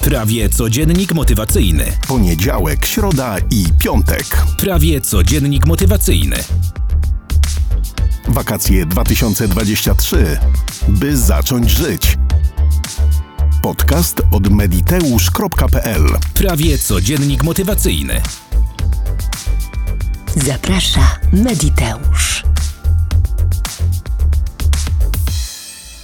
Prawie codziennik motywacyjny. Poniedziałek, środa i piątek. Prawie codziennik motywacyjny. Wakacje 2023. By zacząć żyć. Podcast od mediteusz.pl Prawie codziennik motywacyjny. Zaprasza Mediteusz.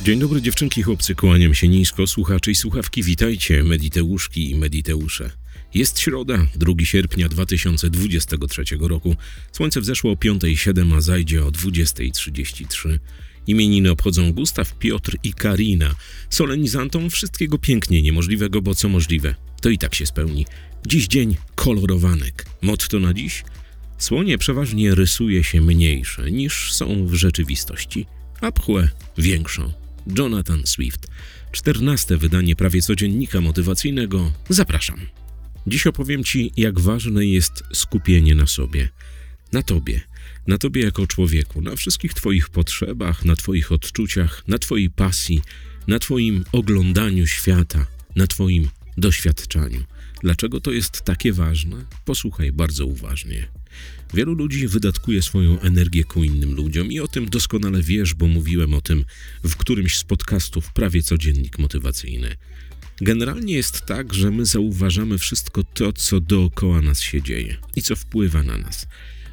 Dzień dobry dziewczynki, chłopcy, kłaniam się nisko, słuchacze i słuchawki, witajcie, mediteuszki i mediteusze. Jest środa, 2 sierpnia 2023 roku. Słońce wzeszło o 5.07, a zajdzie o 20.33. Imieniny obchodzą Gustaw, Piotr i Karina. Solenizantom wszystkiego pięknie niemożliwego, bo co możliwe, to i tak się spełni. Dziś dzień kolorowanek. Motto na dziś? Słonie przeważnie rysuje się mniejsze niż są w rzeczywistości, a pchłę większą. Jonathan Swift. Czternaste wydanie prawie codziennika motywacyjnego. Zapraszam. Dziś opowiem Ci, jak ważne jest skupienie na sobie. Na Tobie. Na Tobie jako człowieku. Na wszystkich Twoich potrzebach, na Twoich odczuciach, na Twojej pasji, na Twoim oglądaniu świata, na Twoim doświadczaniu. Dlaczego to jest takie ważne? Posłuchaj bardzo uważnie. Wielu ludzi wydatkuje swoją energię ku innym ludziom i o tym doskonale wiesz, bo mówiłem o tym w którymś z podcastów prawie codziennik motywacyjny. Generalnie jest tak, że my zauważamy wszystko to, co dookoła nas się dzieje i co wpływa na nas.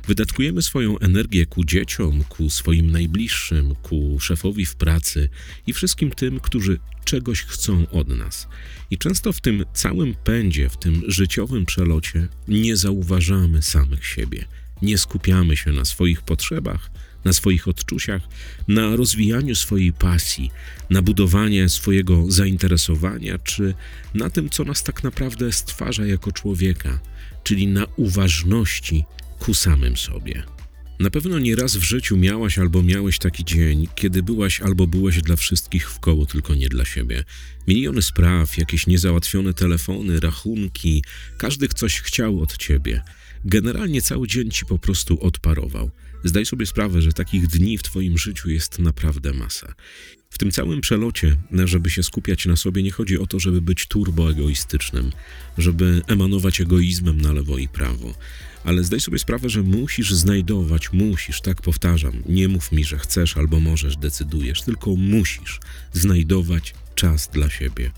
Wydatkujemy swoją energię ku dzieciom, ku swoim najbliższym, ku szefowi w pracy i wszystkim tym, którzy czegoś chcą od nas. I często w tym całym pędzie, w tym życiowym przelocie nie zauważamy samych siebie. Nie skupiamy się na swoich potrzebach, na swoich odczuciach, na rozwijaniu swojej pasji, na budowanie swojego zainteresowania, czy na tym, co nas tak naprawdę stwarza jako człowieka, czyli na uważności ku samym sobie. Na pewno nie raz w życiu miałaś albo miałeś taki dzień, kiedy byłaś albo byłeś dla wszystkich w koło, tylko nie dla siebie. Miliony spraw, jakieś niezałatwione telefony, rachunki, każdy coś chciał od ciebie. Generalnie cały dzień ci po prostu odparował. Zdaj sobie sprawę, że takich dni w Twoim życiu jest naprawdę masa. W tym całym przelocie, żeby się skupiać na sobie, nie chodzi o to, żeby być turboegoistycznym, żeby emanować egoizmem na lewo i prawo. Ale zdaj sobie sprawę, że musisz znajdować, musisz, tak powtarzam, nie mów mi, że chcesz albo możesz, decydujesz, tylko musisz znajdować czas dla siebie.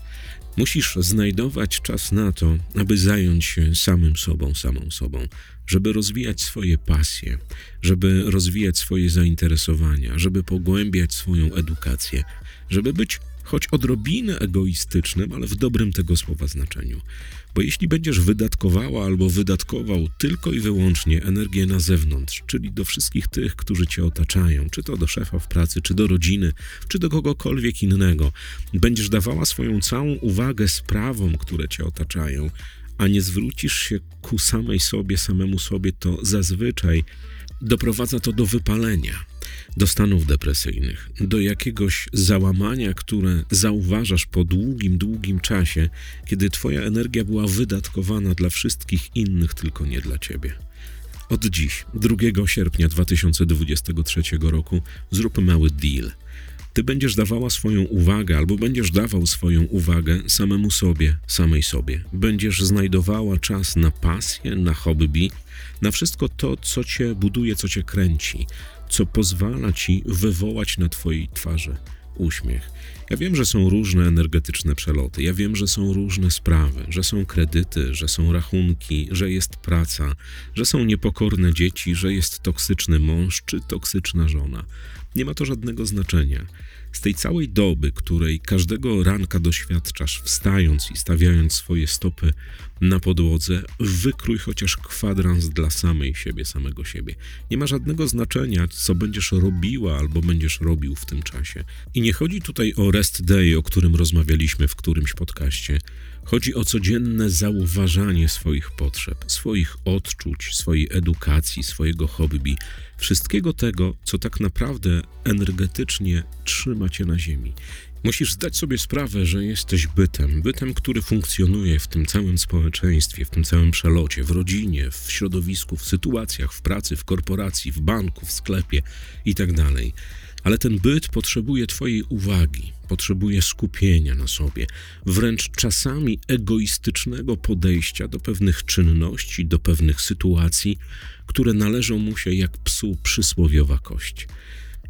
Musisz znajdować czas na to, aby zająć się samym sobą, samą sobą, żeby rozwijać swoje pasje, żeby rozwijać swoje zainteresowania, żeby pogłębiać swoją edukację, żeby być choć odrobinę egoistycznym, ale w dobrym tego słowa znaczeniu. Bo jeśli będziesz wydatkowała albo wydatkował tylko i wyłącznie energię na zewnątrz, czyli do wszystkich tych, którzy cię otaczają, czy to do szefa w pracy, czy do rodziny, czy do kogokolwiek innego, będziesz dawała swoją całą uwagę sprawom, które cię otaczają, a nie zwrócisz się ku samej sobie, samemu sobie, to zazwyczaj doprowadza to do wypalenia, do stanów depresyjnych, do jakiegoś załamania, które zauważasz po długim, długim czasie, kiedy Twoja energia była wydatkowana dla wszystkich innych, tylko nie dla Ciebie. Od dziś, 2 sierpnia 2023 roku, zrób mały deal. Ty będziesz dawała swoją uwagę, albo będziesz dawał swoją uwagę samemu sobie, samej sobie. Będziesz znajdowała czas na pasję, na hobby, na wszystko to, co cię buduje, co cię kręci, co pozwala ci wywołać na twojej twarzy uśmiech. Ja wiem, że są różne energetyczne przeloty, ja wiem, że są różne sprawy, że są kredyty, że są rachunki, że jest praca, że są niepokorne dzieci, że jest toksyczny mąż czy toksyczna żona. Nie ma to żadnego znaczenia. Z tej całej doby, której każdego ranka doświadczasz, wstając i stawiając swoje stopy na podłodze, wykrój chociaż kwadrans dla samej siebie, samego siebie. Nie ma żadnego znaczenia, co będziesz robiła albo będziesz robił w tym czasie. I nie chodzi tutaj o rest day, o którym rozmawialiśmy w którymś podcaście. Chodzi o codzienne zauważanie swoich potrzeb, swoich odczuć, swojej edukacji, swojego hobby, wszystkiego tego, co tak naprawdę energetycznie trzyma cię na ziemi. Musisz zdać sobie sprawę, że jesteś bytem, bytem, który funkcjonuje w tym całym społeczeństwie, w tym całym przelocie, w rodzinie, w środowisku, w sytuacjach, w pracy, w korporacji, w banku, w sklepie itd. Ale ten byt potrzebuje Twojej uwagi, potrzebuje skupienia na sobie, wręcz czasami egoistycznego podejścia do pewnych czynności, do pewnych sytuacji, które należą mu się jak psu przysłowiowa kość.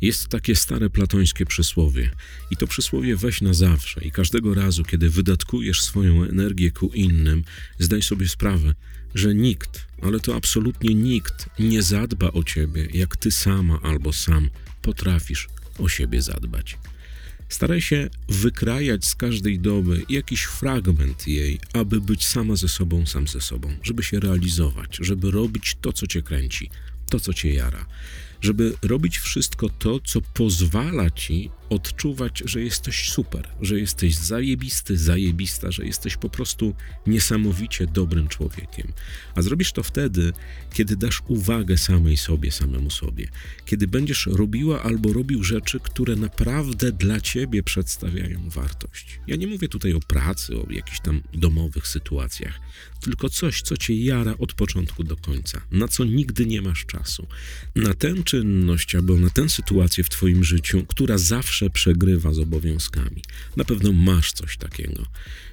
Jest takie stare platońskie przysłowie i to przysłowie weź na zawsze i każdego razu, kiedy wydatkujesz swoją energię ku innym, zdaj sobie sprawę, że nikt, ale to absolutnie nikt nie zadba o ciebie, jak ty sama albo sam potrafisz o siebie zadbać. Staraj się wykrajać z każdej doby jakiś fragment jej, aby być sama ze sobą, sam ze sobą, żeby się realizować, żeby robić to, co cię kręci, to, co cię jara, żeby robić wszystko to, co pozwala ci odczuwać, że jesteś super, że jesteś zajebisty, zajebista, że jesteś po prostu niesamowicie dobrym człowiekiem. A zrobisz to wtedy, kiedy dasz uwagę samej sobie, samemu sobie, kiedy będziesz robiła albo robił rzeczy, które naprawdę dla ciebie przedstawiają wartość. Ja nie mówię tutaj o pracy, o jakichś tam domowych sytuacjach, tylko coś, co cię jara od początku do końca, na co nigdy nie masz czasu. Na tę czynność albo na tę sytuację w twoim życiu, która zawsze przegrywa z obowiązkami. Na pewno masz coś takiego.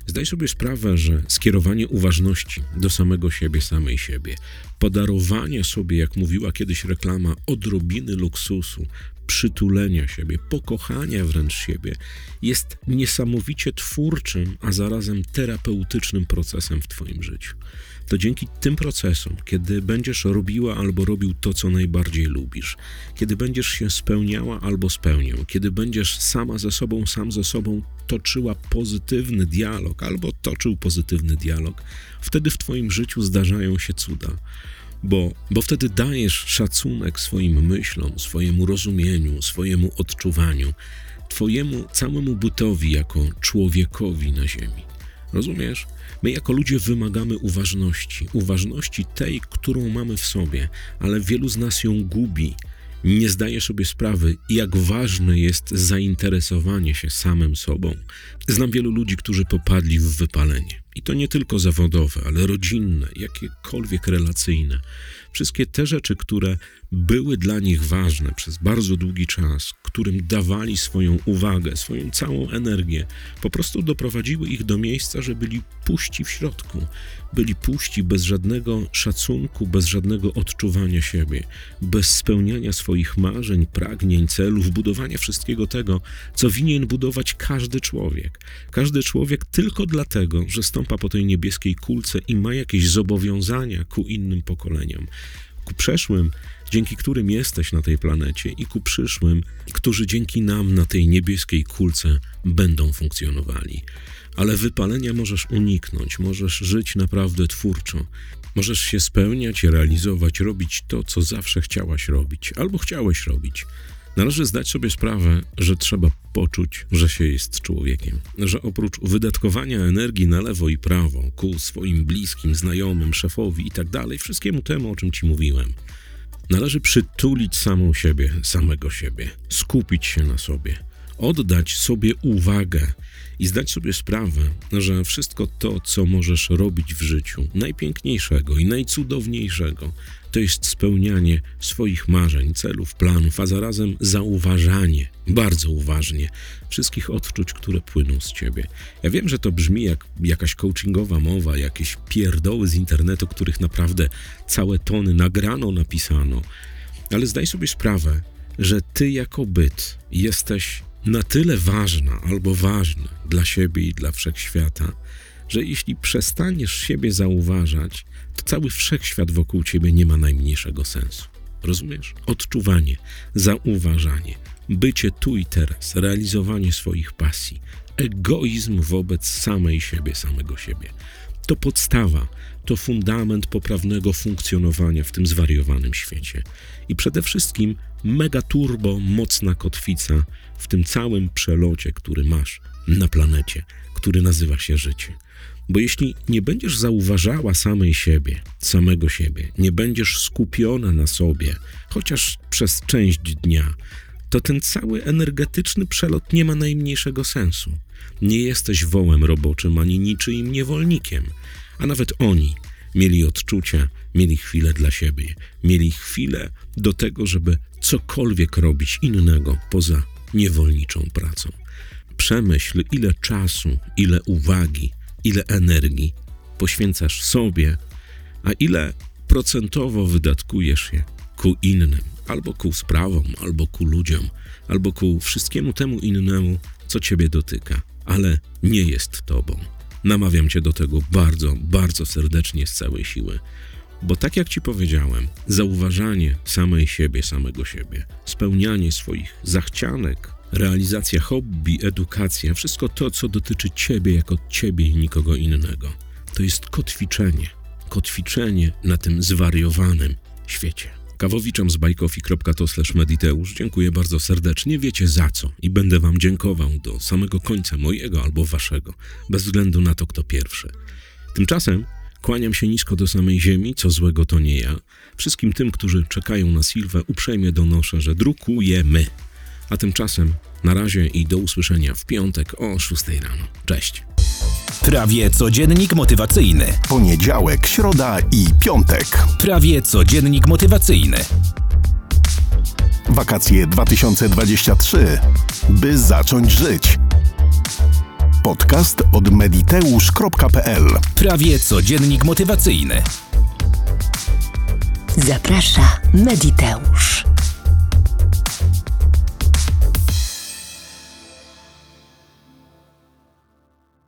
Zdaj sobie sprawę, że skierowanie uważności do samego siebie, samej siebie, podarowanie sobie, jak mówiła kiedyś reklama, odrobiny luksusu, przytulenia siebie, pokochania wręcz siebie, jest niesamowicie twórczym, a zarazem terapeutycznym procesem w Twoim życiu. To dzięki tym procesom, kiedy będziesz robiła albo robił to, co najbardziej lubisz, kiedy będziesz się spełniała albo spełniał, kiedy będziesz sama ze sobą, sam ze sobą toczyła pozytywny dialog albo toczył pozytywny dialog, wtedy w Twoim życiu zdarzają się cuda bo, bo wtedy dajesz szacunek swoim myślom, swojemu rozumieniu, swojemu odczuwaniu, Twojemu całemu bytowi jako człowiekowi na Ziemi. Rozumiesz? My jako ludzie wymagamy uważności, uważności tej, którą mamy w sobie, ale wielu z nas ją gubi. Nie zdaje sobie sprawy, jak ważne jest zainteresowanie się samym sobą. Znam wielu ludzi, którzy popadli w wypalenie. I to nie tylko zawodowe, ale rodzinne, jakiekolwiek relacyjne. Wszystkie te rzeczy, które były dla nich ważne przez bardzo długi czas, którym dawali swoją uwagę, swoją całą energię, po prostu doprowadziły ich do miejsca, że byli puści w środku. Byli puści bez żadnego szacunku, bez żadnego odczuwania siebie, bez spełniania swoich marzeń, pragnień, celów, budowania wszystkiego tego, co winien budować każdy człowiek. Każdy człowiek tylko dlatego, że stąpa po tej niebieskiej kulce i ma jakieś zobowiązania ku innym pokoleniom ku przeszłym, dzięki którym jesteś na tej planecie, i ku przyszłym, którzy dzięki nam na tej niebieskiej kulce będą funkcjonowali. Ale wypalenia możesz uniknąć, możesz żyć naprawdę twórczo. Możesz się spełniać, realizować, robić to, co zawsze chciałaś robić albo chciałeś robić. Należy zdać sobie sprawę, że trzeba poczuć, że się jest człowiekiem, że oprócz wydatkowania energii na lewo i prawo ku swoim bliskim, znajomym, szefowi i tak dalej, wszystkiemu temu, o czym ci mówiłem, należy przytulić samą siebie, samego siebie, skupić się na sobie, oddać sobie uwagę i zdać sobie sprawę, że wszystko to, co możesz robić w życiu, najpiękniejszego i najcudowniejszego, to jest spełnianie swoich marzeń, celów, planów, a zarazem zauważanie, bardzo uważnie, wszystkich odczuć, które płyną z ciebie. Ja wiem, że to brzmi jak jakaś coachingowa mowa, jakieś pierdoły z internetu, których naprawdę całe tony nagrano, napisano, ale zdaj sobie sprawę, że ty jako byt jesteś na tyle ważna albo ważny dla siebie i dla wszechświata, że jeśli przestaniesz siebie zauważać, to cały wszechświat wokół ciebie nie ma najmniejszego sensu. Rozumiesz? Odczuwanie, zauważanie, bycie tu i teraz, realizowanie swoich pasji, egoizm wobec samej siebie, samego siebie. To podstawa, to fundament poprawnego funkcjonowania w tym zwariowanym świecie. I przede wszystkim mega turbo mocna kotwica w tym całym przelocie, który masz na planecie, który nazywa się życie. Bo jeśli nie będziesz zauważała samej siebie, samego siebie, nie będziesz skupiona na sobie, chociaż przez część dnia, to ten cały energetyczny przelot nie ma najmniejszego sensu. Nie jesteś wołem roboczym ani niczyim niewolnikiem, a nawet oni mieli odczucia, mieli chwilę dla siebie, mieli chwilę do tego, żeby cokolwiek robić innego poza niewolniczą pracą. Przemyśl, ile czasu, ile uwagi, ile energii poświęcasz sobie, a ile procentowo wydatkujesz je ku innym, albo ku sprawom, albo ku ludziom, albo ku wszystkiemu temu innemu, co ciebie dotyka, ale nie jest tobą. Namawiam cię do tego bardzo, bardzo serdecznie z całej siły. Bo tak jak ci powiedziałem, zauważanie samej siebie, samego siebie, spełnianie swoich zachcianek, realizacja hobby, edukacja, wszystko to, co dotyczy ciebie jako ciebie i nikogo innego, to jest kotwiczenie. Kotwiczenie na tym zwariowanym świecie. Kawowiczom z bajkofi.to mediteusz dziękuję bardzo serdecznie, wiecie za co i będę wam dziękował do samego końca mojego albo waszego, bez względu na to, kto pierwszy. Tymczasem kłaniam się nisko do samej ziemi, co złego to nie ja. Wszystkim tym, którzy czekają na Silwę, uprzejmie donoszę, że drukujemy. A tymczasem na razie i do usłyszenia w piątek o 6 rano. Cześć! Prawie codziennik motywacyjny. Poniedziałek, środa i piątek. Prawie codziennik motywacyjny. Wakacje 2023. By zacząć żyć. Podcast od mediteusz.pl Prawie codziennik motywacyjny. Zaprasza Mediteusz.